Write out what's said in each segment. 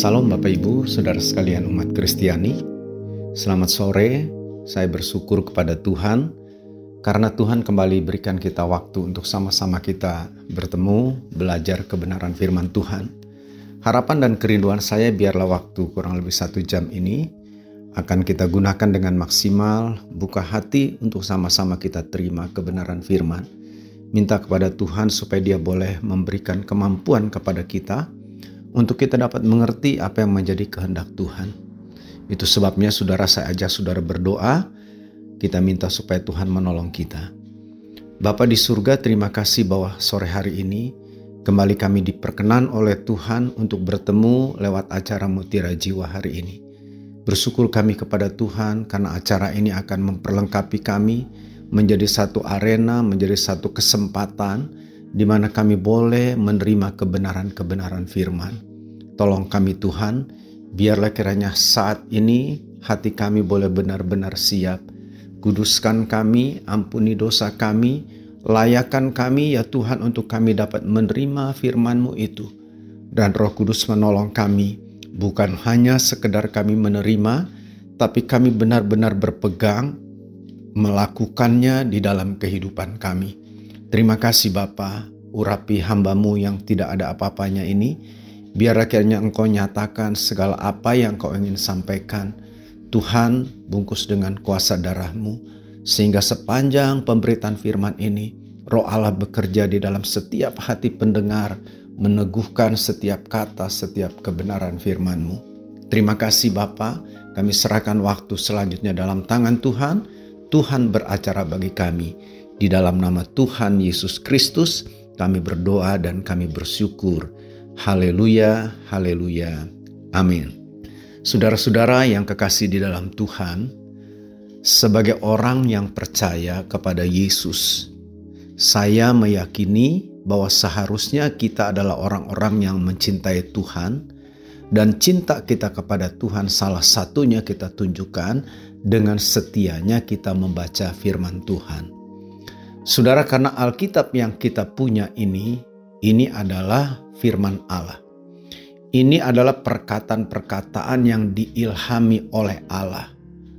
Salam Bapak Ibu, Saudara sekalian umat Kristiani. Selamat sore, saya bersyukur kepada Tuhan karena Tuhan kembali berikan kita waktu untuk sama-sama kita bertemu, belajar kebenaran firman Tuhan. Harapan dan kerinduan saya biarlah waktu kurang lebih satu jam ini akan kita gunakan dengan maksimal, buka hati untuk sama-sama kita terima kebenaran firman. Minta kepada Tuhan supaya dia boleh memberikan kemampuan kepada kita, untuk kita dapat mengerti apa yang menjadi kehendak Tuhan. Itu sebabnya saudara saya ajak saudara berdoa, kita minta supaya Tuhan menolong kita. Bapa di surga terima kasih bahwa sore hari ini kembali kami diperkenan oleh Tuhan untuk bertemu lewat acara Mutiara Jiwa hari ini. Bersyukur kami kepada Tuhan karena acara ini akan memperlengkapi kami menjadi satu arena, menjadi satu kesempatan di mana kami boleh menerima kebenaran-kebenaran firman. Tolong kami Tuhan, biarlah kiranya saat ini hati kami boleh benar-benar siap. Kuduskan kami, ampuni dosa kami, layakan kami ya Tuhan untuk kami dapat menerima firman-Mu itu. Dan roh kudus menolong kami, bukan hanya sekedar kami menerima, tapi kami benar-benar berpegang, melakukannya di dalam kehidupan kami. Terima kasih Bapa, urapi hambamu yang tidak ada apa-apanya ini. Biar akhirnya engkau nyatakan segala apa yang kau ingin sampaikan. Tuhan bungkus dengan kuasa darahmu. Sehingga sepanjang pemberitaan firman ini, roh Allah bekerja di dalam setiap hati pendengar, meneguhkan setiap kata, setiap kebenaran firman-Mu. Terima kasih Bapa, kami serahkan waktu selanjutnya dalam tangan Tuhan. Tuhan beracara bagi kami. Di dalam nama Tuhan Yesus Kristus, kami berdoa dan kami bersyukur. Haleluya, haleluya. Amin. Saudara-saudara yang kekasih di dalam Tuhan, sebagai orang yang percaya kepada Yesus, saya meyakini bahwa seharusnya kita adalah orang-orang yang mencintai Tuhan, dan cinta kita kepada Tuhan salah satunya kita tunjukkan dengan setianya kita membaca firman Tuhan. Saudara, karena Alkitab yang kita punya ini, ini adalah firman Allah. Ini adalah perkataan-perkataan yang diilhami oleh Allah.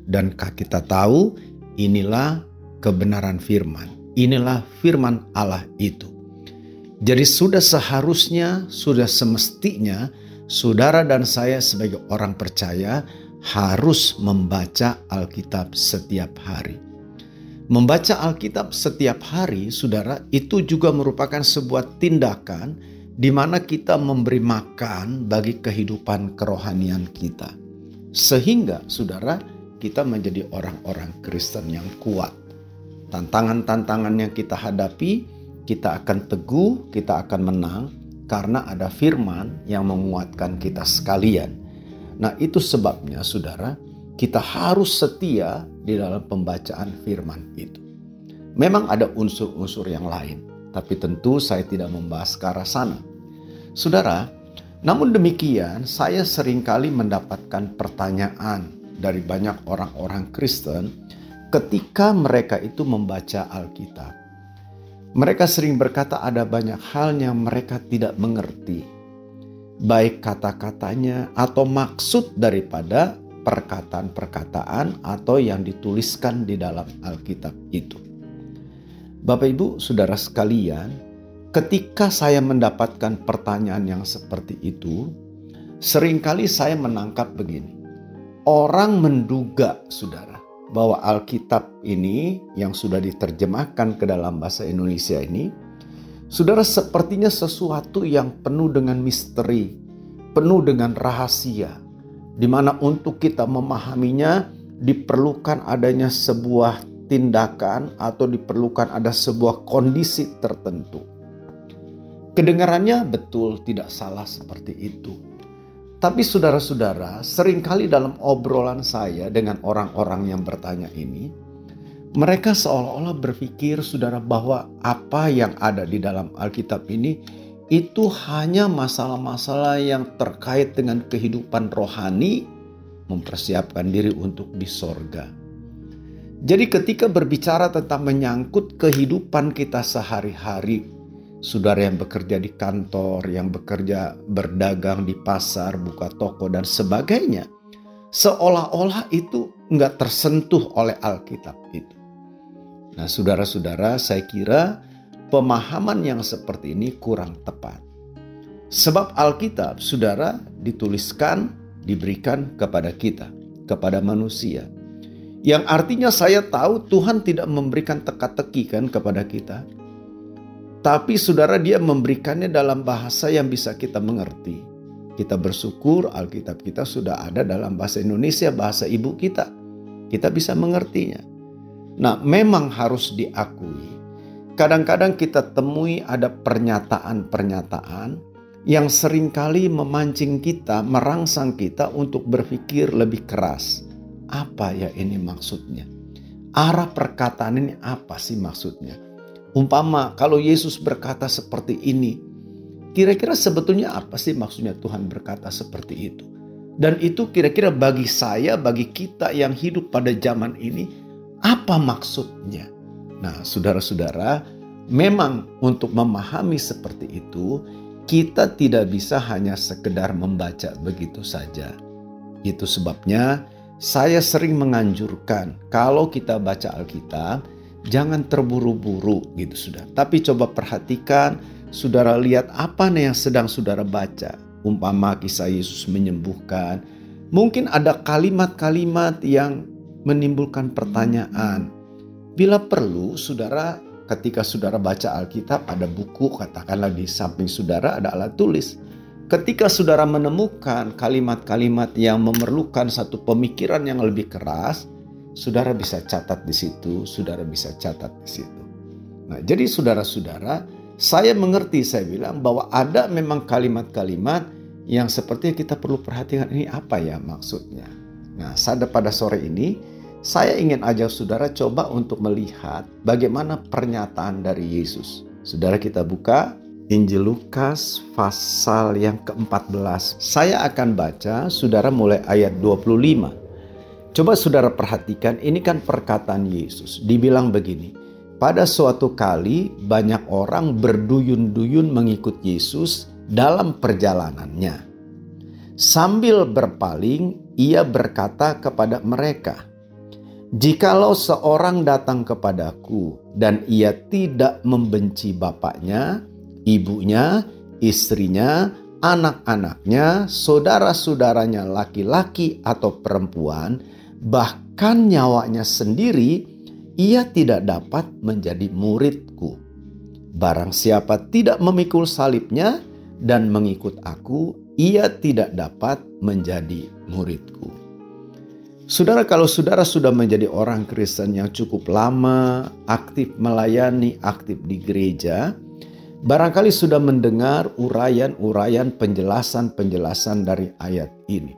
Dan kita tahu inilah kebenaran firman. Inilah firman Allah itu. Jadi sudah seharusnya, sudah semestinya saudara dan saya sebagai orang percaya harus membaca Alkitab setiap hari. Membaca Alkitab setiap hari, saudara, itu juga merupakan sebuah tindakan di mana kita memberi makan bagi kehidupan kerohanian kita. Sehingga, saudara, kita menjadi orang-orang Kristen yang kuat. Tantangan-tantangan yang kita hadapi, kita akan teguh, kita akan menang, karena ada firman yang menguatkan kita sekalian. Nah, itu sebabnya, saudara, kita harus setia di dalam pembacaan firman itu. Memang ada unsur-unsur yang lain, tapi tentu saya tidak membahas ke arah sana. Saudara, namun demikian saya sering kali mendapatkan pertanyaan dari banyak orang-orang Kristen ketika mereka itu membaca Alkitab. Mereka sering berkata ada banyak hal yang mereka tidak mengerti, baik kata-katanya atau maksud daripada perkataan-perkataan atau yang dituliskan di dalam Alkitab itu. Bapak, ibu, saudara sekalian, ketika saya mendapatkan pertanyaan yang seperti itu, sering kali saya menangkap begini: orang menduga, saudara, bahwa Alkitab ini yang sudah diterjemahkan ke dalam bahasa Indonesia ini, saudara, sepertinya sesuatu yang penuh dengan misteri, penuh dengan rahasia di mana untuk kita memahaminya diperlukan adanya sebuah tindakan atau diperlukan ada sebuah kondisi tertentu. Kedengarannya betul tidak salah seperti itu. Tapi saudara-saudara, sering kali dalam obrolan saya dengan orang-orang yang bertanya ini, mereka seolah-olah berpikir saudara bahwa apa yang ada di dalam Alkitab ini itu hanya masalah-masalah yang terkait dengan kehidupan rohani, mempersiapkan diri untuk di sorga. Jadi ketika berbicara tentang menyangkut kehidupan kita sehari-hari, saudara yang bekerja di kantor, yang bekerja berdagang di pasar, buka toko, dan sebagainya. Seolah-olah itu nggak tersentuh oleh Alkitab itu. Nah, saudara-saudara, saya kira pemahaman yang seperti ini kurang tepat. Sebab Alkitab, saudara, dituliskan, diberikan kepada kita, kepada manusia. Yang artinya saya tahu Tuhan tidak memberikan teka-teki kan kepada kita. Tapi saudara dia memberikannya dalam bahasa yang bisa kita mengerti. Kita bersyukur Alkitab kita sudah ada dalam bahasa Indonesia, bahasa ibu kita. Kita bisa mengertinya. Nah, memang harus diakui. Kadang-kadang kita temui ada pernyataan-pernyataan yang sering kali memancing kita, merangsang kita untuk berpikir lebih keras. Apa ya ini maksudnya? Arah perkataan ini apa sih maksudnya? Umpama kalau Yesus berkata seperti ini, kira-kira sebetulnya apa sih maksudnya Tuhan berkata seperti itu? Dan itu kira-kira bagi saya, bagi kita yang hidup pada zaman ini, apa maksudnya? Nah, saudara-saudara, memang untuk memahami seperti itu, kita tidak bisa hanya sekedar membaca begitu saja. Itu sebabnya saya sering menganjurkan kalau kita baca Alkitab, jangan terburu-buru gitu sudah. Tapi coba perhatikan, saudara lihat apa nih yang sedang saudara baca. Umpama kisah Yesus menyembuhkan. Mungkin ada kalimat-kalimat yang menimbulkan pertanyaan. Bila perlu, saudara, ketika saudara baca Alkitab, ada buku, katakanlah di samping saudara ada alat tulis. Ketika saudara menemukan kalimat-kalimat yang memerlukan satu pemikiran yang lebih keras, saudara bisa catat di situ, saudara bisa catat di situ. Nah, jadi saudara-saudara, saya mengerti, saya bilang bahwa ada memang kalimat-kalimat yang sepertinya kita perlu perhatikan ini apa ya maksudnya. Nah, pada sore ini saya ingin ajak saudara coba untuk melihat bagaimana pernyataan dari Yesus. Saudara kita buka Injil Lukas pasal yang ke-14. Saya akan baca saudara mulai ayat 25. Coba saudara perhatikan ini kan perkataan Yesus. Dibilang begini. Pada suatu kali banyak orang berduyun-duyun mengikut Yesus dalam perjalanannya. Sambil berpaling, ia berkata kepada mereka, Jikalau seorang datang kepadaku dan ia tidak membenci bapaknya, ibunya, istrinya, anak-anaknya, saudara-saudaranya laki-laki atau perempuan, bahkan nyawanya sendiri, ia tidak dapat menjadi muridku. Barang siapa tidak memikul salibnya dan mengikut aku, ia tidak dapat menjadi muridku. Saudara, kalau saudara sudah menjadi orang Kristen yang cukup lama, aktif melayani, aktif di gereja, barangkali sudah mendengar uraian-uraian penjelasan-penjelasan dari ayat ini.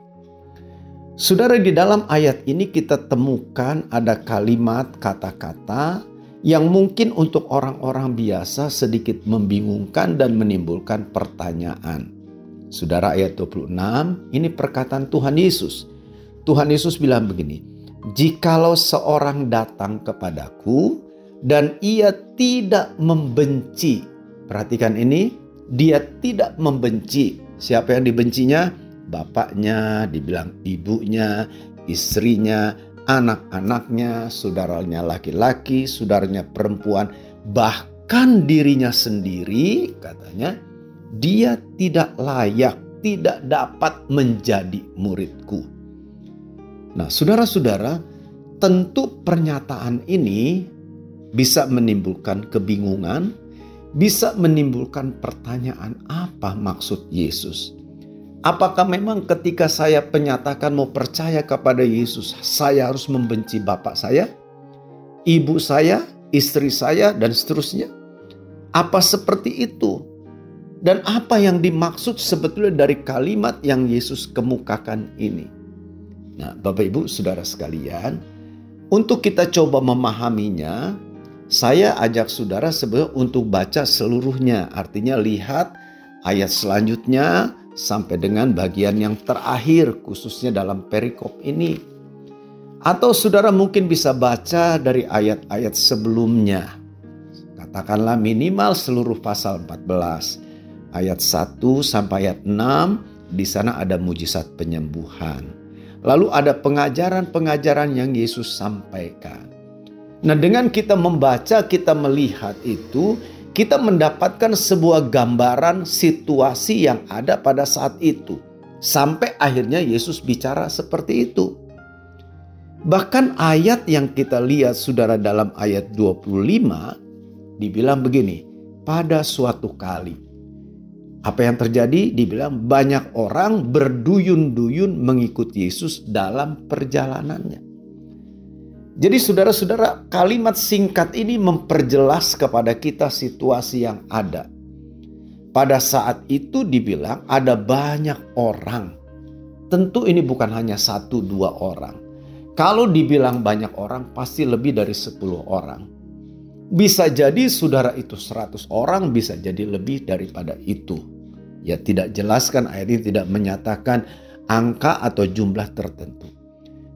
Saudara, di dalam ayat ini kita temukan ada kalimat kata-kata yang mungkin untuk orang-orang biasa sedikit membingungkan dan menimbulkan pertanyaan. Saudara ayat 26, ini perkataan Tuhan Yesus Tuhan Yesus bilang begini, "Jikalau seorang datang kepadaku dan ia tidak membenci." Perhatikan ini, dia tidak membenci. Siapa yang dibencinya? Bapaknya, dibilang ibunya, istrinya, anak-anaknya, saudaranya laki-laki, saudaranya perempuan, bahkan dirinya sendiri, katanya, dia tidak layak, tidak dapat menjadi muridku. Nah, saudara-saudara, tentu pernyataan ini bisa menimbulkan kebingungan, bisa menimbulkan pertanyaan apa maksud Yesus. Apakah memang ketika saya penyatakan mau percaya kepada Yesus, saya harus membenci bapak saya, ibu saya, istri saya, dan seterusnya? Apa seperti itu? Dan apa yang dimaksud sebetulnya dari kalimat yang Yesus kemukakan ini? Nah, Bapak Ibu, saudara sekalian, untuk kita coba memahaminya, saya ajak saudara sebenarnya untuk baca seluruhnya. Artinya lihat ayat selanjutnya sampai dengan bagian yang terakhir khususnya dalam perikop ini. Atau saudara mungkin bisa baca dari ayat-ayat sebelumnya. katakanlah minimal seluruh pasal 14 ayat 1 sampai ayat 6 di sana ada mujizat penyembuhan. Lalu ada pengajaran-pengajaran yang Yesus sampaikan. Nah, dengan kita membaca, kita melihat itu, kita mendapatkan sebuah gambaran situasi yang ada pada saat itu. Sampai akhirnya Yesus bicara seperti itu. Bahkan ayat yang kita lihat saudara dalam ayat 25 dibilang begini, pada suatu kali. Apa yang terjadi? Dibilang banyak orang berduyun-duyun mengikut Yesus dalam perjalanannya. Jadi saudara-saudara kalimat singkat ini memperjelas kepada kita situasi yang ada. Pada saat itu dibilang ada banyak orang. Tentu ini bukan hanya satu dua orang kalau dibilang banyak orang, pasti lebih dari 10 orang. Bisa jadi saudara itu 100 orang, bisa jadi lebih daripada itu. Ya tidak jelaskan ayat ini tidak menyatakan angka atau jumlah tertentu.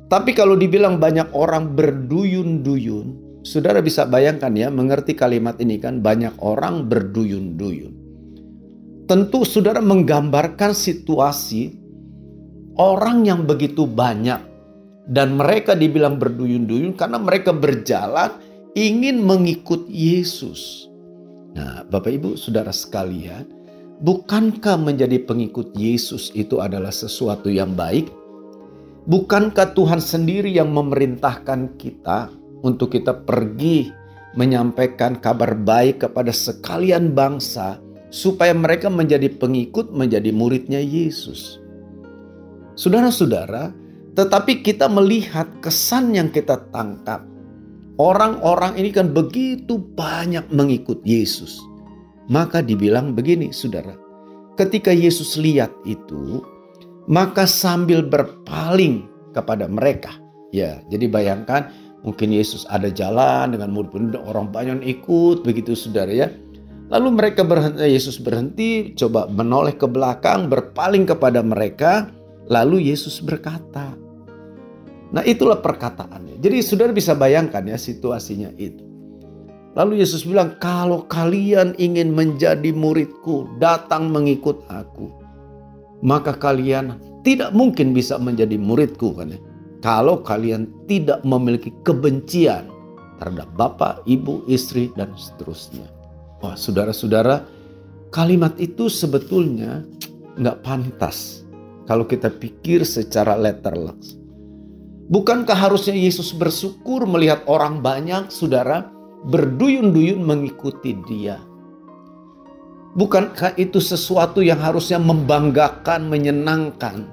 Tapi kalau dibilang banyak orang berduyun-duyun, saudara bisa bayangkan ya, mengerti kalimat ini kan banyak orang berduyun-duyun. Tentu saudara menggambarkan situasi orang yang begitu banyak dan mereka dibilang berduyun-duyun karena mereka berjalan ingin mengikut Yesus. Nah, Bapak Ibu, Saudara sekalian, bukankah menjadi pengikut Yesus itu adalah sesuatu yang baik? Bukankah Tuhan sendiri yang memerintahkan kita untuk kita pergi menyampaikan kabar baik kepada sekalian bangsa supaya mereka menjadi pengikut, menjadi muridnya Yesus? Saudara-saudara, tetapi kita melihat kesan yang kita tangkap. Orang-orang ini kan begitu banyak mengikut Yesus. Maka dibilang begini saudara. Ketika Yesus lihat itu, maka sambil berpaling kepada mereka. Ya, jadi bayangkan mungkin Yesus ada jalan dengan murid-murid orang banyak ikut begitu saudara ya. Lalu mereka berhenti, Yesus berhenti, coba menoleh ke belakang, berpaling kepada mereka. Lalu Yesus berkata, Nah itulah perkataannya. Jadi saudara bisa bayangkan ya situasinya itu. Lalu Yesus bilang, kalau kalian ingin menjadi muridku, datang mengikut aku. Maka kalian tidak mungkin bisa menjadi muridku kan ya. Kalau kalian tidak memiliki kebencian terhadap bapak, ibu, istri, dan seterusnya. Wah saudara-saudara, kalimat itu sebetulnya nggak pantas kalau kita pikir secara letterless. Bukankah harusnya Yesus bersyukur melihat orang banyak, saudara, berduyun-duyun mengikuti Dia? Bukankah itu sesuatu yang harusnya membanggakan, menyenangkan?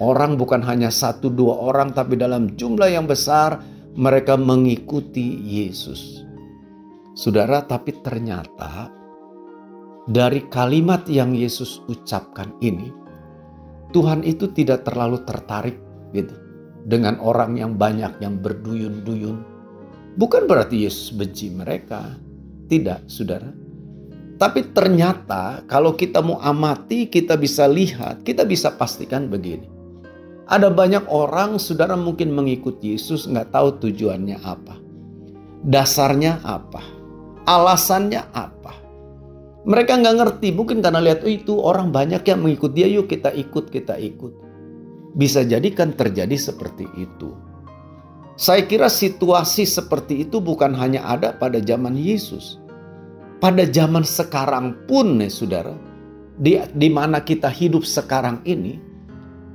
Orang bukan hanya satu dua orang, tapi dalam jumlah yang besar mereka mengikuti Yesus. Saudara, tapi ternyata dari kalimat yang Yesus ucapkan ini, Tuhan itu tidak terlalu tertarik gitu dengan orang yang banyak yang berduyun-duyun. Bukan berarti Yesus benci mereka. Tidak, saudara. Tapi ternyata kalau kita mau amati, kita bisa lihat, kita bisa pastikan begini. Ada banyak orang, saudara mungkin mengikut Yesus nggak tahu tujuannya apa. Dasarnya apa. Alasannya apa. Mereka nggak ngerti, mungkin karena lihat oh, itu orang banyak yang mengikut dia, yuk kita ikut, kita ikut bisa jadikan terjadi seperti itu. Saya kira situasi seperti itu bukan hanya ada pada zaman Yesus. Pada zaman sekarang pun nih saudara, di, di mana kita hidup sekarang ini,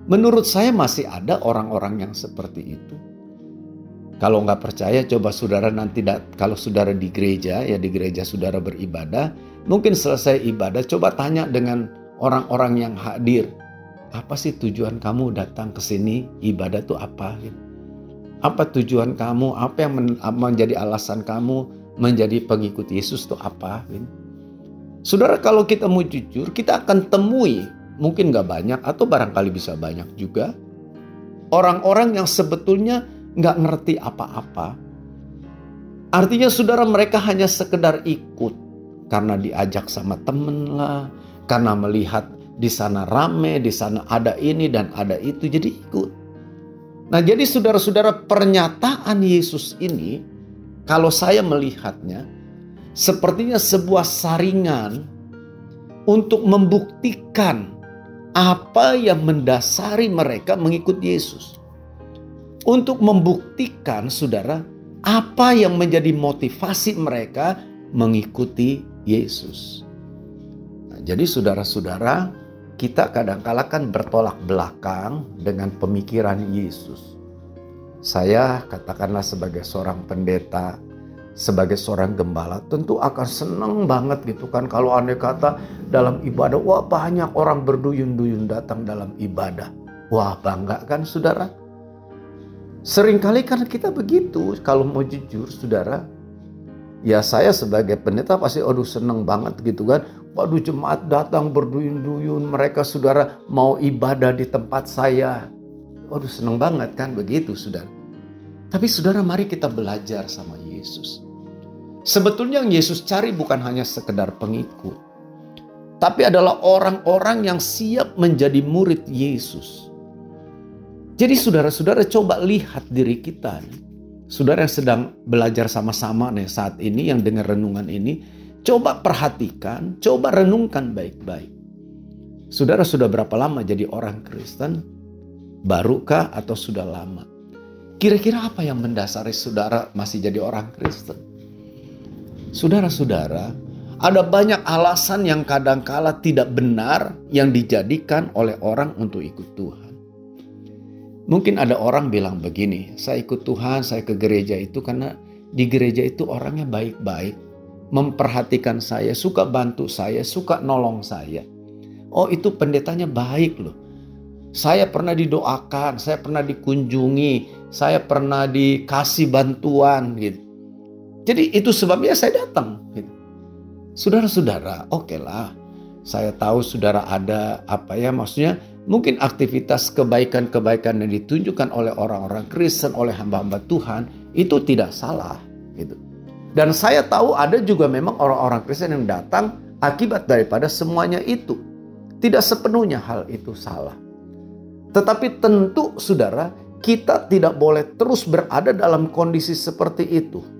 menurut saya masih ada orang-orang yang seperti itu. Kalau nggak percaya, coba saudara nanti kalau saudara di gereja, ya di gereja saudara beribadah, mungkin selesai ibadah, coba tanya dengan orang-orang yang hadir apa sih tujuan kamu datang ke sini ibadah tuh apa apa tujuan kamu? Apa yang menjadi alasan kamu menjadi pengikut Yesus tuh apa? Saudara kalau kita mau jujur kita akan temui mungkin gak banyak atau barangkali bisa banyak juga orang-orang yang sebetulnya nggak ngerti apa-apa. Artinya saudara mereka hanya sekedar ikut karena diajak sama temen lah karena melihat di sana rame, di sana ada ini dan ada itu, jadi ikut. Nah, jadi saudara-saudara, pernyataan Yesus ini, kalau saya melihatnya, sepertinya sebuah saringan untuk membuktikan apa yang mendasari mereka mengikut Yesus. Untuk membuktikan, saudara, apa yang menjadi motivasi mereka mengikuti Yesus. Nah, jadi, saudara-saudara, kita kadang-kala kan bertolak belakang dengan pemikiran Yesus. Saya katakanlah sebagai seorang pendeta, sebagai seorang gembala tentu akan senang banget gitu kan kalau andai kata dalam ibadah wah banyak orang berduyun-duyun datang dalam ibadah. Wah bangga kan saudara? Seringkali kan kita begitu kalau mau jujur saudara. Ya saya sebagai pendeta pasti aduh seneng banget gitu kan. Waduh jemaat datang berduyun-duyun mereka saudara mau ibadah di tempat saya. Waduh seneng banget kan begitu saudara. Tapi saudara mari kita belajar sama Yesus. Sebetulnya yang Yesus cari bukan hanya sekedar pengikut, tapi adalah orang-orang yang siap menjadi murid Yesus. Jadi saudara-saudara coba lihat diri kita. Saudara yang sedang belajar sama-sama nih saat ini yang dengar renungan ini, coba perhatikan, coba renungkan baik-baik. Saudara sudah berapa lama jadi orang Kristen? Barukah atau sudah lama? Kira-kira apa yang mendasari saudara masih jadi orang Kristen? Saudara-saudara, ada banyak alasan yang kadangkala tidak benar yang dijadikan oleh orang untuk ikut Tuhan. Mungkin ada orang bilang begini, saya ikut Tuhan, saya ke gereja itu karena di gereja itu orangnya baik-baik, memperhatikan saya, suka bantu saya, suka nolong saya. Oh itu pendetanya baik loh. Saya pernah didoakan, saya pernah dikunjungi, saya pernah dikasih bantuan gitu. Jadi itu sebabnya saya datang. Gitu. Saudara-saudara, oke okay lah. Saya tahu saudara ada apa ya maksudnya mungkin aktivitas kebaikan-kebaikan yang ditunjukkan oleh orang-orang Kristen, oleh hamba-hamba Tuhan itu tidak salah gitu. Dan saya tahu ada juga memang orang-orang Kristen yang datang akibat daripada semuanya itu. Tidak sepenuhnya hal itu salah. Tetapi tentu saudara, kita tidak boleh terus berada dalam kondisi seperti itu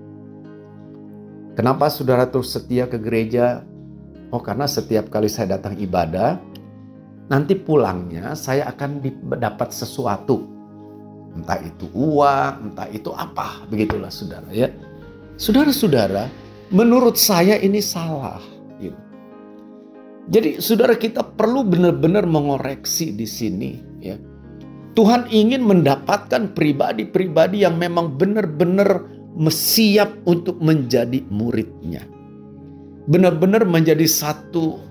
Kenapa saudara terus setia ke gereja? Oh karena setiap kali saya datang ibadah, nanti pulangnya saya akan dapat sesuatu. Entah itu uang, entah itu apa. Begitulah saudara ya. Saudara-saudara, menurut saya ini salah. Gitu. Jadi saudara kita perlu benar-benar mengoreksi di sini ya. Tuhan ingin mendapatkan pribadi-pribadi yang memang benar-benar siap untuk menjadi muridnya. Benar-benar menjadi satu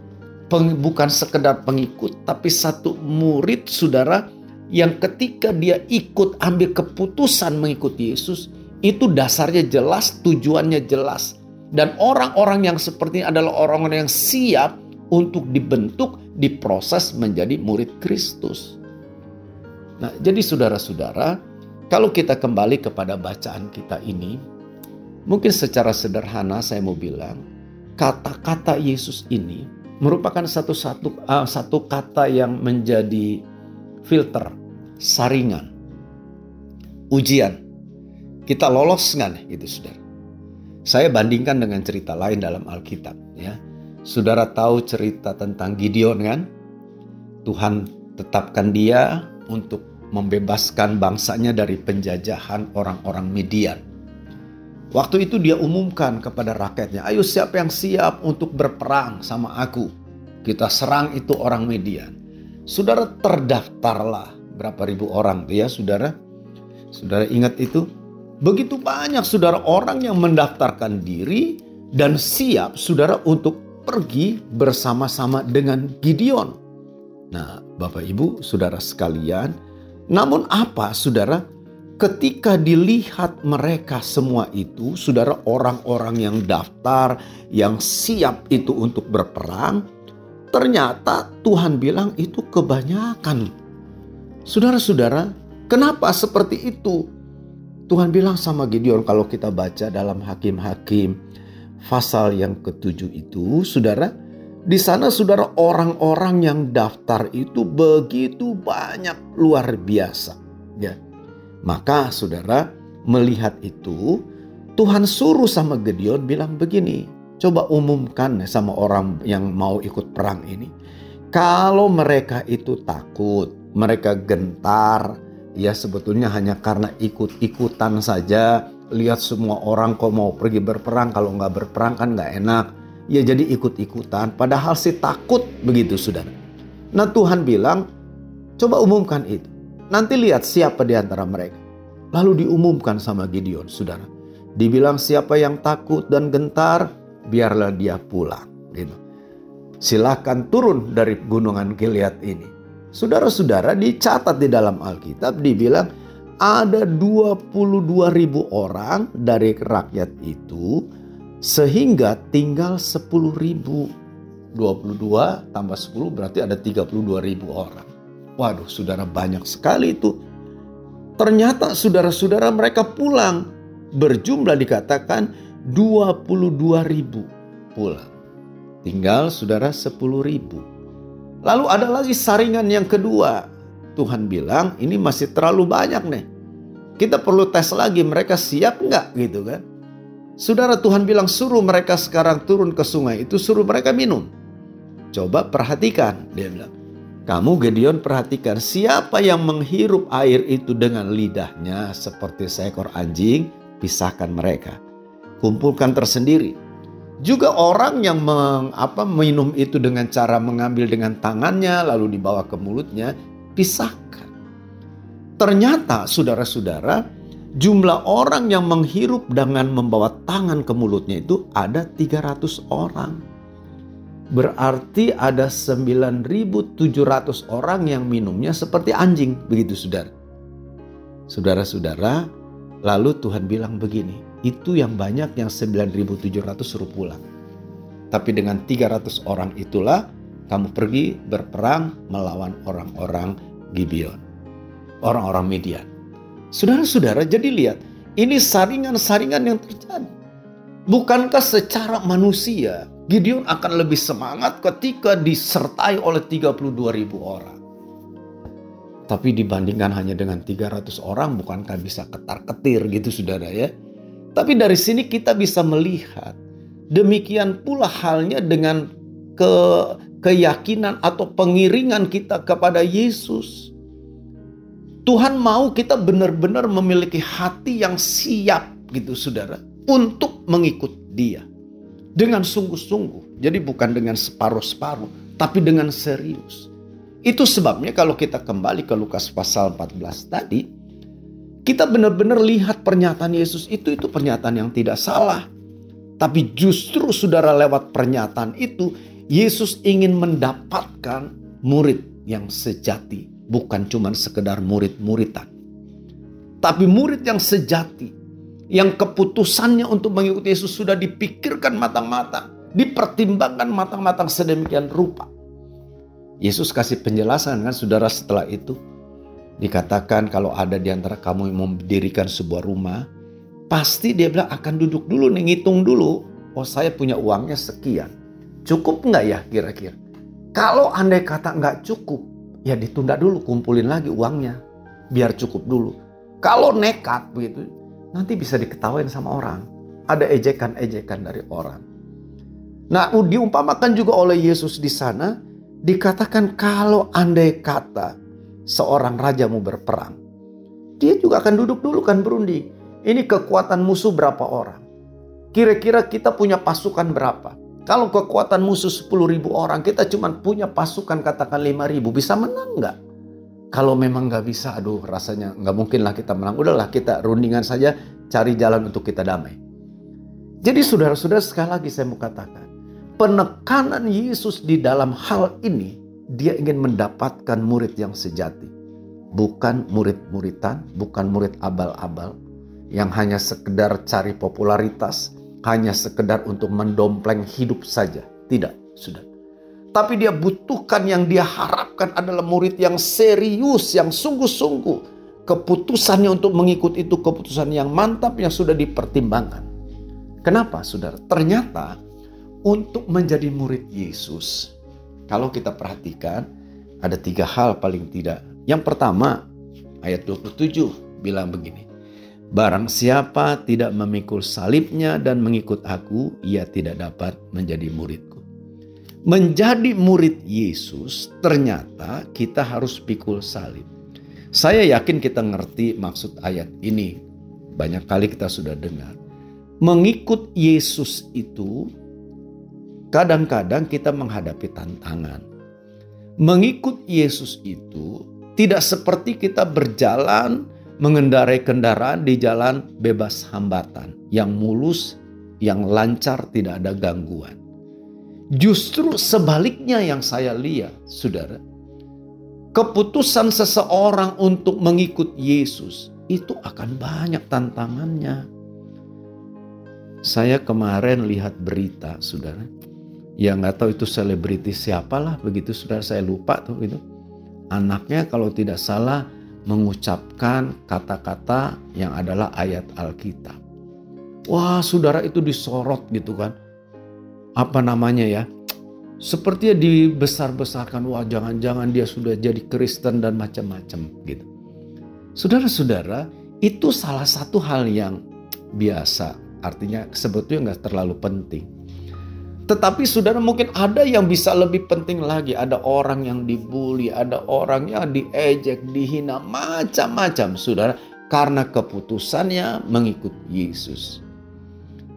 bukan sekedar pengikut tapi satu murid saudara yang ketika dia ikut ambil keputusan mengikuti Yesus itu dasarnya jelas, tujuannya jelas. Dan orang-orang yang seperti ini adalah orang-orang yang siap untuk dibentuk, diproses menjadi murid Kristus. Nah, jadi saudara-saudara, kalau kita kembali kepada bacaan kita ini, mungkin secara sederhana saya mau bilang, kata-kata Yesus ini merupakan satu-satu uh, satu kata yang menjadi filter, saringan, ujian. Kita lolos nggak gitu, saudara? Saya bandingkan dengan cerita lain dalam Alkitab, ya. Saudara tahu cerita tentang Gideon kan? Tuhan tetapkan dia untuk membebaskan bangsanya dari penjajahan orang-orang Midian. Waktu itu dia umumkan kepada rakyatnya, ayo siapa yang siap untuk berperang sama aku. Kita serang itu orang Midian. Saudara terdaftarlah berapa ribu orang ya saudara. Saudara ingat itu? Begitu banyak saudara orang yang mendaftarkan diri dan siap saudara untuk pergi bersama-sama dengan Gideon. Nah Bapak Ibu saudara sekalian namun apa saudara? Ketika dilihat mereka semua itu, saudara orang-orang yang daftar, yang siap itu untuk berperang, ternyata Tuhan bilang itu kebanyakan. Saudara-saudara, kenapa seperti itu? Tuhan bilang sama Gideon kalau kita baca dalam Hakim-Hakim pasal yang ketujuh itu, saudara, di sana saudara orang-orang yang daftar itu begitu banyak luar biasa. Maka saudara melihat itu Tuhan suruh sama Gideon bilang begini. coba umumkan sama orang yang mau ikut perang ini. Kalau mereka itu takut, mereka gentar, ya sebetulnya hanya karena ikut-ikutan saja. Lihat semua orang kok mau pergi berperang, kalau nggak berperang kan nggak enak. Ya jadi ikut-ikutan, padahal sih takut begitu saudara. Nah Tuhan bilang, coba umumkan itu. Nanti lihat siapa di antara mereka. Lalu diumumkan sama Gideon, saudara. Dibilang siapa yang takut dan gentar, biarlah dia pulang. Gitu. Silakan turun dari gunungan Gilead ini. Saudara-saudara dicatat di dalam Alkitab dibilang ada 22 ribu orang dari rakyat itu sehingga tinggal 10 ribu. 22 tambah 10 berarti ada 32 ribu orang. Waduh saudara banyak sekali itu. Ternyata saudara-saudara mereka pulang. Berjumlah dikatakan 22 ribu pulang. Tinggal saudara 10 ribu. Lalu ada lagi saringan yang kedua. Tuhan bilang ini masih terlalu banyak nih. Kita perlu tes lagi mereka siap nggak gitu kan. Saudara Tuhan bilang suruh mereka sekarang turun ke sungai itu suruh mereka minum. Coba perhatikan dia bilang. Kamu Gedeon perhatikan siapa yang menghirup air itu dengan lidahnya seperti seekor anjing, pisahkan mereka kumpulkan tersendiri. Juga orang yang meng, apa, minum itu dengan cara mengambil dengan tangannya lalu dibawa ke mulutnya, pisahkan. Ternyata saudara-saudara, jumlah orang yang menghirup dengan membawa tangan ke mulutnya itu ada 300 orang. Berarti ada 9.700 orang yang minumnya seperti anjing, begitu saudara. Saudara-saudara, lalu Tuhan bilang begini, itu yang banyak yang 9.700 suruh pulang. Tapi dengan 300 orang itulah kamu pergi berperang melawan orang-orang Gibeon. Orang-orang Midian. Saudara-saudara jadi lihat ini saringan-saringan yang terjadi. Bukankah secara manusia Gideon akan lebih semangat ketika disertai oleh 32 ribu orang. Tapi dibandingkan hanya dengan 300 orang bukankah bisa ketar-ketir gitu saudara ya. Tapi dari sini kita bisa melihat demikian pula halnya dengan ke keyakinan atau pengiringan kita kepada Yesus. Tuhan mau kita benar-benar memiliki hati yang siap gitu saudara untuk mengikut dia. Dengan sungguh-sungguh. Jadi bukan dengan separuh-separuh tapi dengan serius. Itu sebabnya kalau kita kembali ke Lukas pasal 14 tadi, kita benar-benar lihat pernyataan Yesus itu itu pernyataan yang tidak salah. Tapi justru saudara lewat pernyataan itu Yesus ingin mendapatkan murid yang sejati, bukan cuma sekedar murid-muridan. Tapi murid yang sejati, yang keputusannya untuk mengikuti Yesus sudah dipikirkan matang-matang, dipertimbangkan matang-matang sedemikian rupa. Yesus kasih penjelasan kan saudara setelah itu. Dikatakan kalau ada di antara kamu yang mendirikan sebuah rumah, pasti dia bilang akan duduk dulu nih, ngitung dulu. Oh saya punya uangnya sekian. Cukup nggak ya kira-kira? Kalau andai kata nggak cukup, ya ditunda dulu, kumpulin lagi uangnya. Biar cukup dulu. Kalau nekat begitu, nanti bisa diketawain sama orang. Ada ejekan-ejekan dari orang. Nah, diumpamakan juga oleh Yesus di sana, dikatakan kalau andai kata seorang raja mau berperang, dia juga akan duduk dulu kan berunding. Ini kekuatan musuh berapa orang? Kira-kira kita punya pasukan berapa? Kalau kekuatan musuh 10 ribu orang, kita cuma punya pasukan katakan 5 ribu, bisa menang nggak? Kalau memang nggak bisa, aduh rasanya nggak mungkin lah kita menang. Udahlah kita rundingan saja, cari jalan untuk kita damai. Jadi saudara-saudara sekali lagi saya mau katakan, penekanan Yesus di dalam hal ini dia ingin mendapatkan murid yang sejati. Bukan murid-muridan, bukan murid abal-abal yang hanya sekedar cari popularitas, hanya sekedar untuk mendompleng hidup saja. Tidak, sudah. Tapi dia butuhkan yang dia harapkan adalah murid yang serius, yang sungguh-sungguh. Keputusannya untuk mengikut itu keputusan yang mantap yang sudah dipertimbangkan. Kenapa, saudara? Ternyata untuk menjadi murid Yesus, kalau kita perhatikan ada tiga hal paling tidak. Yang pertama ayat 27 bilang begini. Barang siapa tidak memikul salibnya dan mengikut aku, ia tidak dapat menjadi muridku. Menjadi murid Yesus ternyata kita harus pikul salib. Saya yakin kita ngerti maksud ayat ini. Banyak kali kita sudah dengar. Mengikut Yesus itu kadang-kadang kita menghadapi tantangan. Mengikut Yesus itu tidak seperti kita berjalan mengendarai kendaraan di jalan bebas hambatan, yang mulus, yang lancar, tidak ada gangguan. Justru sebaliknya yang saya lihat, saudara, keputusan seseorang untuk mengikut Yesus itu akan banyak tantangannya. Saya kemarin lihat berita, saudara, yang nggak tahu itu selebritis siapalah begitu, saudara saya lupa tuh itu. Anaknya kalau tidak salah mengucapkan kata-kata yang adalah ayat Alkitab. Wah, saudara itu disorot gitu kan. Apa namanya ya? Sepertinya dibesar-besarkan, wah jangan-jangan dia sudah jadi Kristen dan macam-macam gitu. Saudara-saudara, itu salah satu hal yang biasa. Artinya sebetulnya nggak terlalu penting. Tetapi saudara mungkin ada yang bisa lebih penting lagi. Ada orang yang dibully, ada orang yang diejek, dihina, macam-macam saudara. Karena keputusannya mengikut Yesus.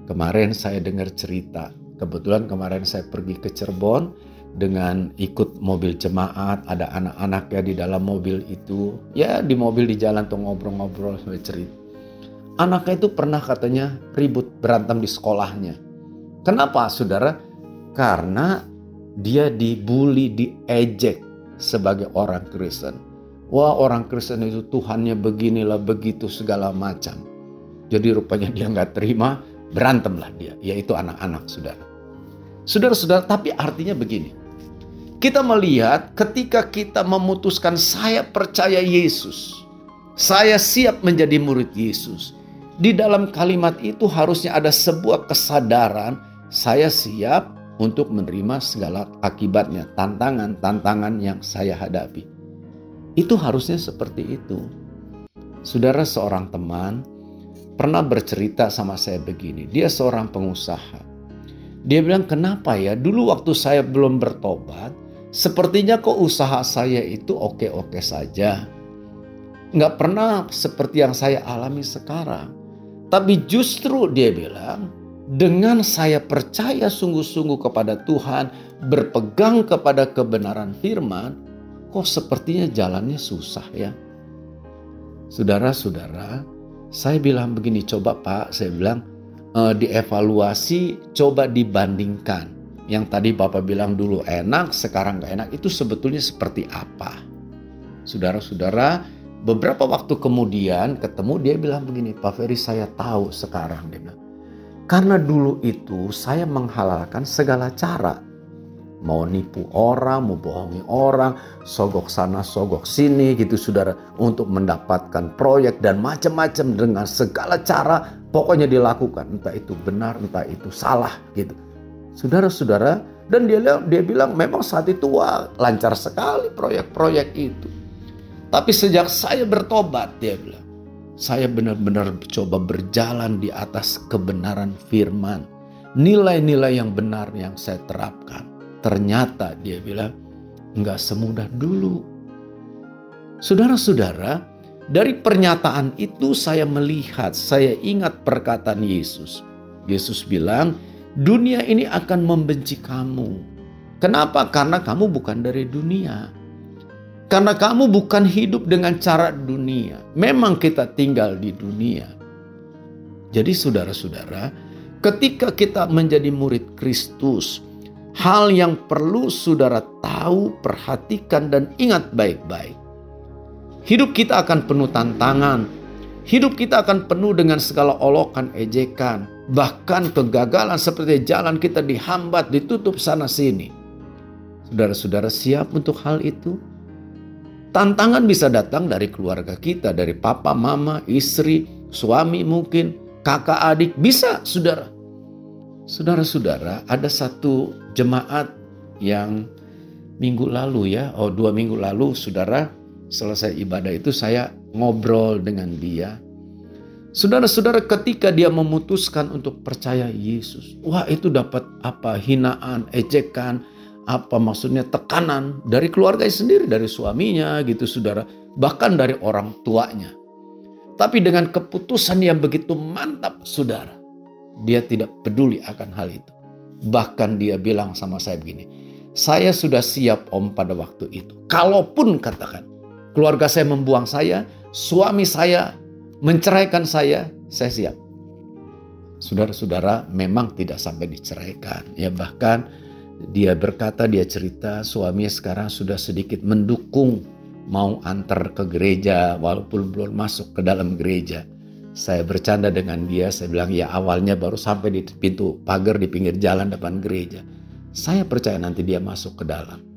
Kemarin saya dengar cerita. Kebetulan kemarin saya pergi ke Cirebon dengan ikut mobil jemaat. Ada anak-anak ya di dalam mobil itu. Ya di mobil di jalan tuh ngobrol-ngobrol sampai cerita. Anaknya itu pernah katanya ribut berantem di sekolahnya Kenapa saudara? Karena dia dibully, diejek sebagai orang Kristen. Wah orang Kristen itu Tuhannya beginilah begitu segala macam. Jadi rupanya dia nggak terima, berantemlah dia, yaitu anak-anak saudara. Saudara-saudara, tapi artinya begini. Kita melihat ketika kita memutuskan saya percaya Yesus. Saya siap menjadi murid Yesus. Di dalam kalimat itu harusnya ada sebuah kesadaran saya siap untuk menerima segala akibatnya, tantangan-tantangan yang saya hadapi. Itu harusnya seperti itu. Saudara seorang teman pernah bercerita sama saya begini, dia seorang pengusaha. Dia bilang, kenapa ya dulu waktu saya belum bertobat, sepertinya kok usaha saya itu oke-oke saja. Nggak pernah seperti yang saya alami sekarang. Tapi justru dia bilang, dengan saya percaya sungguh-sungguh kepada Tuhan, berpegang kepada kebenaran firman, kok sepertinya jalannya susah ya. Saudara-saudara, saya bilang begini, coba Pak, saya bilang e, dievaluasi, coba dibandingkan. Yang tadi Bapak bilang dulu enak, sekarang gak enak, itu sebetulnya seperti apa? Saudara-saudara, beberapa waktu kemudian ketemu dia bilang begini, Pak Ferry saya tahu sekarang, dia bilang, karena dulu itu saya menghalalkan segala cara. Mau nipu orang, mau bohongi orang, sogok sana, sogok sini gitu saudara. Untuk mendapatkan proyek dan macam-macam dengan segala cara pokoknya dilakukan. Entah itu benar, entah itu salah gitu. Saudara-saudara, dan dia, dia bilang memang saat itu wah lancar sekali proyek-proyek itu. Tapi sejak saya bertobat dia bilang saya benar-benar coba berjalan di atas kebenaran firman. Nilai-nilai yang benar yang saya terapkan. Ternyata dia bilang, nggak semudah dulu. Saudara-saudara, dari pernyataan itu saya melihat, saya ingat perkataan Yesus. Yesus bilang, dunia ini akan membenci kamu. Kenapa? Karena kamu bukan dari dunia. Karena kamu bukan hidup dengan cara dunia. Memang kita tinggal di dunia. Jadi saudara-saudara, ketika kita menjadi murid Kristus, hal yang perlu saudara tahu, perhatikan dan ingat baik-baik. Hidup kita akan penuh tantangan. Hidup kita akan penuh dengan segala olokan, ejekan, bahkan kegagalan seperti jalan kita dihambat, ditutup sana sini. Saudara-saudara siap untuk hal itu? Tantangan bisa datang dari keluarga kita, dari papa, mama, istri, suami mungkin, kakak, adik, bisa saudara. Saudara-saudara, ada satu jemaat yang minggu lalu ya, oh dua minggu lalu saudara selesai ibadah itu saya ngobrol dengan dia. Saudara-saudara ketika dia memutuskan untuk percaya Yesus. Wah itu dapat apa hinaan, ejekan, apa maksudnya tekanan dari keluarga sendiri, dari suaminya gitu saudara. Bahkan dari orang tuanya. Tapi dengan keputusan yang begitu mantap saudara. Dia tidak peduli akan hal itu. Bahkan dia bilang sama saya begini. Saya sudah siap om pada waktu itu. Kalaupun katakan keluarga saya membuang saya, suami saya menceraikan saya, saya siap. Saudara-saudara memang tidak sampai diceraikan. Ya bahkan dia berkata, dia cerita suaminya sekarang sudah sedikit mendukung mau antar ke gereja walaupun belum masuk ke dalam gereja. Saya bercanda dengan dia, saya bilang ya awalnya baru sampai di pintu pagar di pinggir jalan depan gereja. Saya percaya nanti dia masuk ke dalam.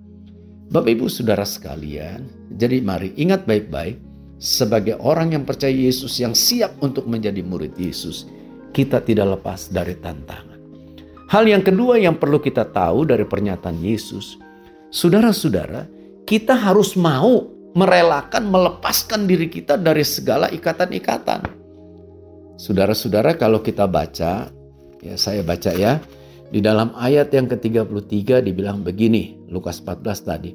Bapak ibu saudara sekalian, jadi mari ingat baik-baik sebagai orang yang percaya Yesus yang siap untuk menjadi murid Yesus, kita tidak lepas dari tantangan. Hal yang kedua yang perlu kita tahu dari pernyataan Yesus, saudara-saudara, kita harus mau merelakan melepaskan diri kita dari segala ikatan-ikatan. Saudara-saudara, kalau kita baca, ya saya baca ya, di dalam ayat yang ke-33 dibilang begini, Lukas 14 tadi.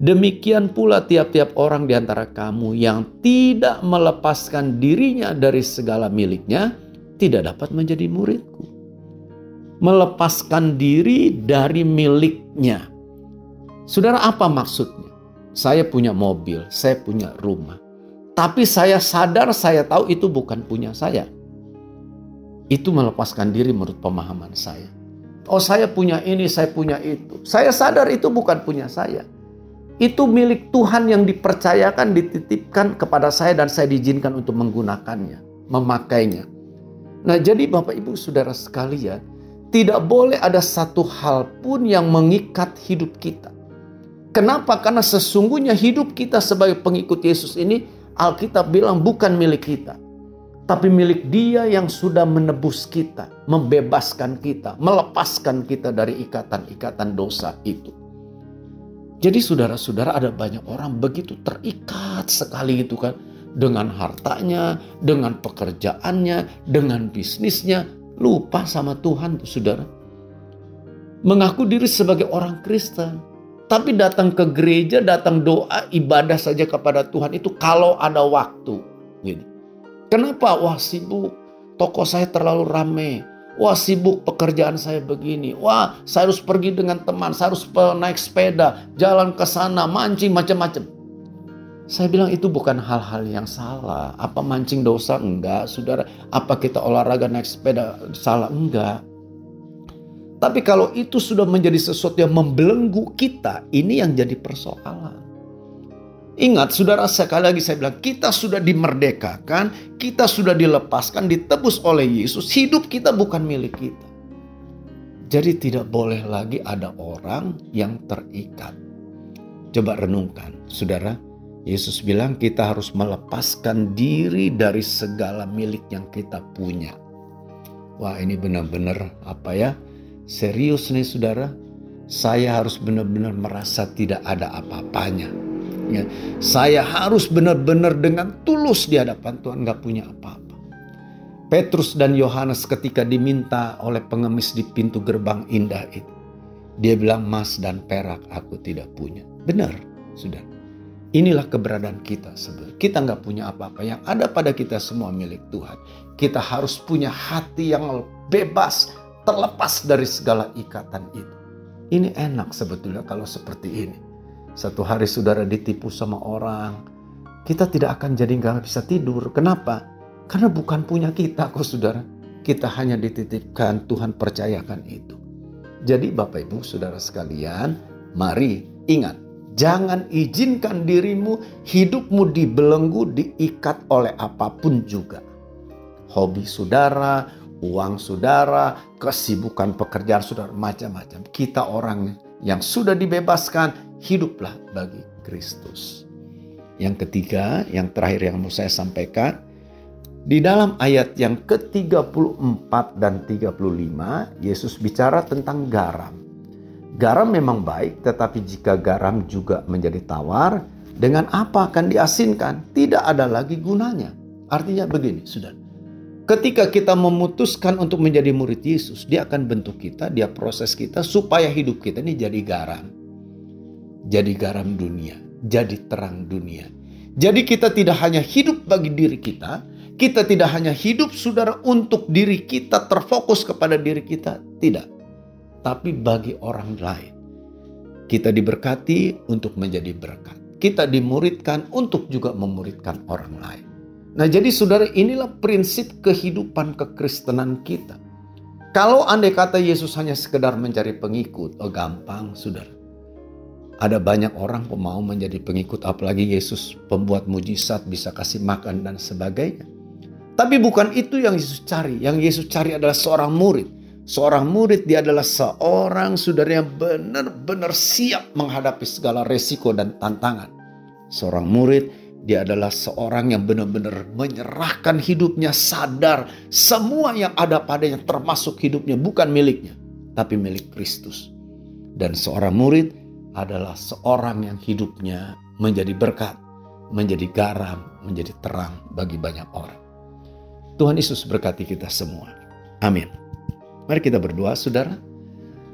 Demikian pula tiap-tiap orang di antara kamu yang tidak melepaskan dirinya dari segala miliknya tidak dapat menjadi muridku. Melepaskan diri dari miliknya. Saudara apa maksudnya? Saya punya mobil, saya punya rumah. Tapi saya sadar, saya tahu itu bukan punya saya. Itu melepaskan diri menurut pemahaman saya. Oh saya punya ini, saya punya itu. Saya sadar itu bukan punya saya itu milik Tuhan yang dipercayakan, dititipkan kepada saya dan saya diizinkan untuk menggunakannya, memakainya. Nah jadi Bapak Ibu Saudara sekalian, tidak boleh ada satu hal pun yang mengikat hidup kita. Kenapa? Karena sesungguhnya hidup kita sebagai pengikut Yesus ini Alkitab bilang bukan milik kita. Tapi milik dia yang sudah menebus kita, membebaskan kita, melepaskan kita dari ikatan-ikatan dosa itu. Jadi saudara-saudara ada banyak orang begitu terikat sekali gitu kan. Dengan hartanya, dengan pekerjaannya, dengan bisnisnya. Lupa sama Tuhan tuh saudara. Mengaku diri sebagai orang Kristen. Tapi datang ke gereja, datang doa, ibadah saja kepada Tuhan itu kalau ada waktu. Gitu. Kenapa? Wah sibuk. Toko saya terlalu ramai Wah sibuk pekerjaan saya begini. Wah saya harus pergi dengan teman. Saya harus naik sepeda. Jalan ke sana. Mancing macam-macam. Saya bilang itu bukan hal-hal yang salah. Apa mancing dosa? Enggak. Saudara, apa kita olahraga naik sepeda salah? Enggak. Tapi kalau itu sudah menjadi sesuatu yang membelenggu kita, ini yang jadi persoalan. Ingat, saudara, sekali lagi saya bilang, kita sudah dimerdekakan, kita sudah dilepaskan, ditebus oleh Yesus. Hidup kita bukan milik kita. Jadi tidak boleh lagi ada orang yang terikat. Coba renungkan, saudara. Yesus bilang kita harus melepaskan diri dari segala milik yang kita punya. Wah ini benar-benar apa ya? Serius nih saudara. Saya harus benar-benar merasa tidak ada apa-apanya Ya, saya harus benar-benar dengan tulus di hadapan Tuhan nggak punya apa-apa. Petrus dan Yohanes ketika diminta oleh pengemis di pintu gerbang indah itu. Dia bilang emas dan perak aku tidak punya. Benar, sudah. Inilah keberadaan kita sebenarnya. Kita nggak punya apa-apa. Yang ada pada kita semua milik Tuhan. Kita harus punya hati yang bebas, terlepas dari segala ikatan itu. Ini enak sebetulnya kalau seperti ini. Satu hari saudara ditipu sama orang, kita tidak akan jadi nggak bisa tidur. Kenapa? Karena bukan punya kita kok saudara. Kita hanya dititipkan, Tuhan percayakan itu. Jadi Bapak Ibu saudara sekalian, mari ingat. Jangan izinkan dirimu, hidupmu dibelenggu, diikat oleh apa pun juga. Hobi saudara, uang saudara, kesibukan pekerjaan saudara, macam-macam. Kita orang yang sudah dibebaskan, hiduplah bagi Kristus. Yang ketiga, yang terakhir yang mau saya sampaikan, di dalam ayat yang ke-34 dan 35, Yesus bicara tentang garam. Garam memang baik, tetapi jika garam juga menjadi tawar, dengan apa akan diasinkan? Tidak ada lagi gunanya. Artinya begini, sudah. Ketika kita memutuskan untuk menjadi murid Yesus, dia akan bentuk kita, dia proses kita supaya hidup kita ini jadi garam. Jadi garam dunia, jadi terang dunia. Jadi kita tidak hanya hidup bagi diri kita, kita tidak hanya hidup saudara untuk diri kita terfokus kepada diri kita, tidak. Tapi bagi orang lain. Kita diberkati untuk menjadi berkat. Kita dimuridkan untuk juga memuridkan orang lain. Nah, jadi saudara, inilah prinsip kehidupan kekristenan kita. Kalau andai kata Yesus hanya sekedar mencari pengikut, oh gampang, saudara. Ada banyak orang mau menjadi pengikut, apalagi Yesus pembuat mujizat, bisa kasih makan dan sebagainya. Tapi bukan itu yang Yesus cari. Yang Yesus cari adalah seorang murid. Seorang murid dia adalah seorang saudara yang benar-benar siap menghadapi segala resiko dan tantangan. Seorang murid dia adalah seorang yang benar-benar menyerahkan hidupnya sadar semua yang ada padanya termasuk hidupnya bukan miliknya tapi milik Kristus. Dan seorang murid adalah seorang yang hidupnya menjadi berkat, menjadi garam, menjadi terang bagi banyak orang. Tuhan Yesus berkati kita semua. Amin. Mari kita berdoa, saudara.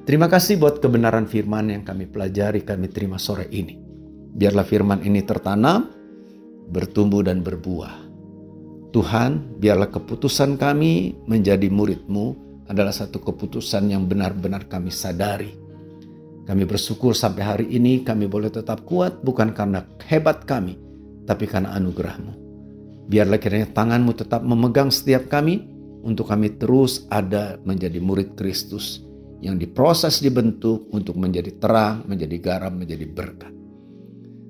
Terima kasih buat kebenaran firman yang kami pelajari, kami terima sore ini. Biarlah firman ini tertanam, bertumbuh dan berbuah. Tuhan, biarlah keputusan kami menjadi muridmu adalah satu keputusan yang benar-benar kami sadari. Kami bersyukur sampai hari ini kami boleh tetap kuat bukan karena hebat kami, tapi karena anugerahmu. Biarlah kiranya tanganmu tetap memegang setiap kami untuk kami terus ada menjadi murid Kristus yang diproses dibentuk untuk menjadi terang, menjadi garam, menjadi berkat.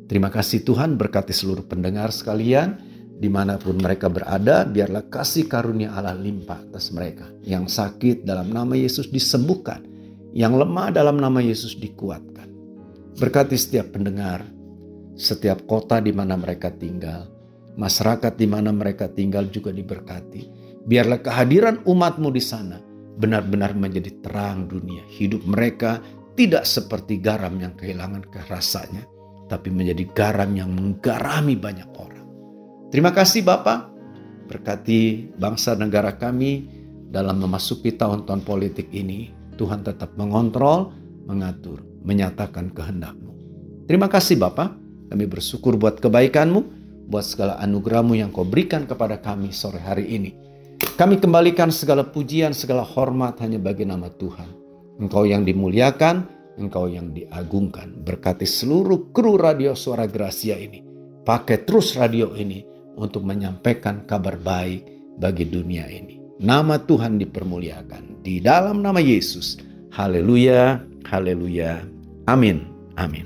Terima kasih Tuhan berkati seluruh pendengar sekalian di mana pun mereka berada biarlah kasih karunia Allah limpah atas mereka. Yang sakit dalam nama Yesus disembuhkan. Yang lemah dalam nama Yesus dikuatkan. Berkati setiap pendengar, setiap kota di mana mereka tinggal, masyarakat di mana mereka tinggal juga diberkati. Biarlah kehadiran umatmu di sana benar-benar menjadi terang dunia. Hidup mereka tidak seperti garam yang kehilangan kerasanya tapi menjadi garam yang menggarami banyak orang. Terima kasih Bapak, berkati bangsa negara kami dalam memasuki tahun-tahun politik ini. Tuhan tetap mengontrol, mengatur, menyatakan kehendakmu. Terima kasih Bapak, kami bersyukur buat kebaikanmu, buat segala anugerahmu yang kau berikan kepada kami sore hari ini. Kami kembalikan segala pujian, segala hormat hanya bagi nama Tuhan. Engkau yang dimuliakan, Engkau yang diagungkan. Berkati seluruh kru radio suara Gracia ini. Pakai terus radio ini untuk menyampaikan kabar baik bagi dunia ini. Nama Tuhan dipermuliakan. Di dalam nama Yesus. Haleluya, haleluya. Amin, amin.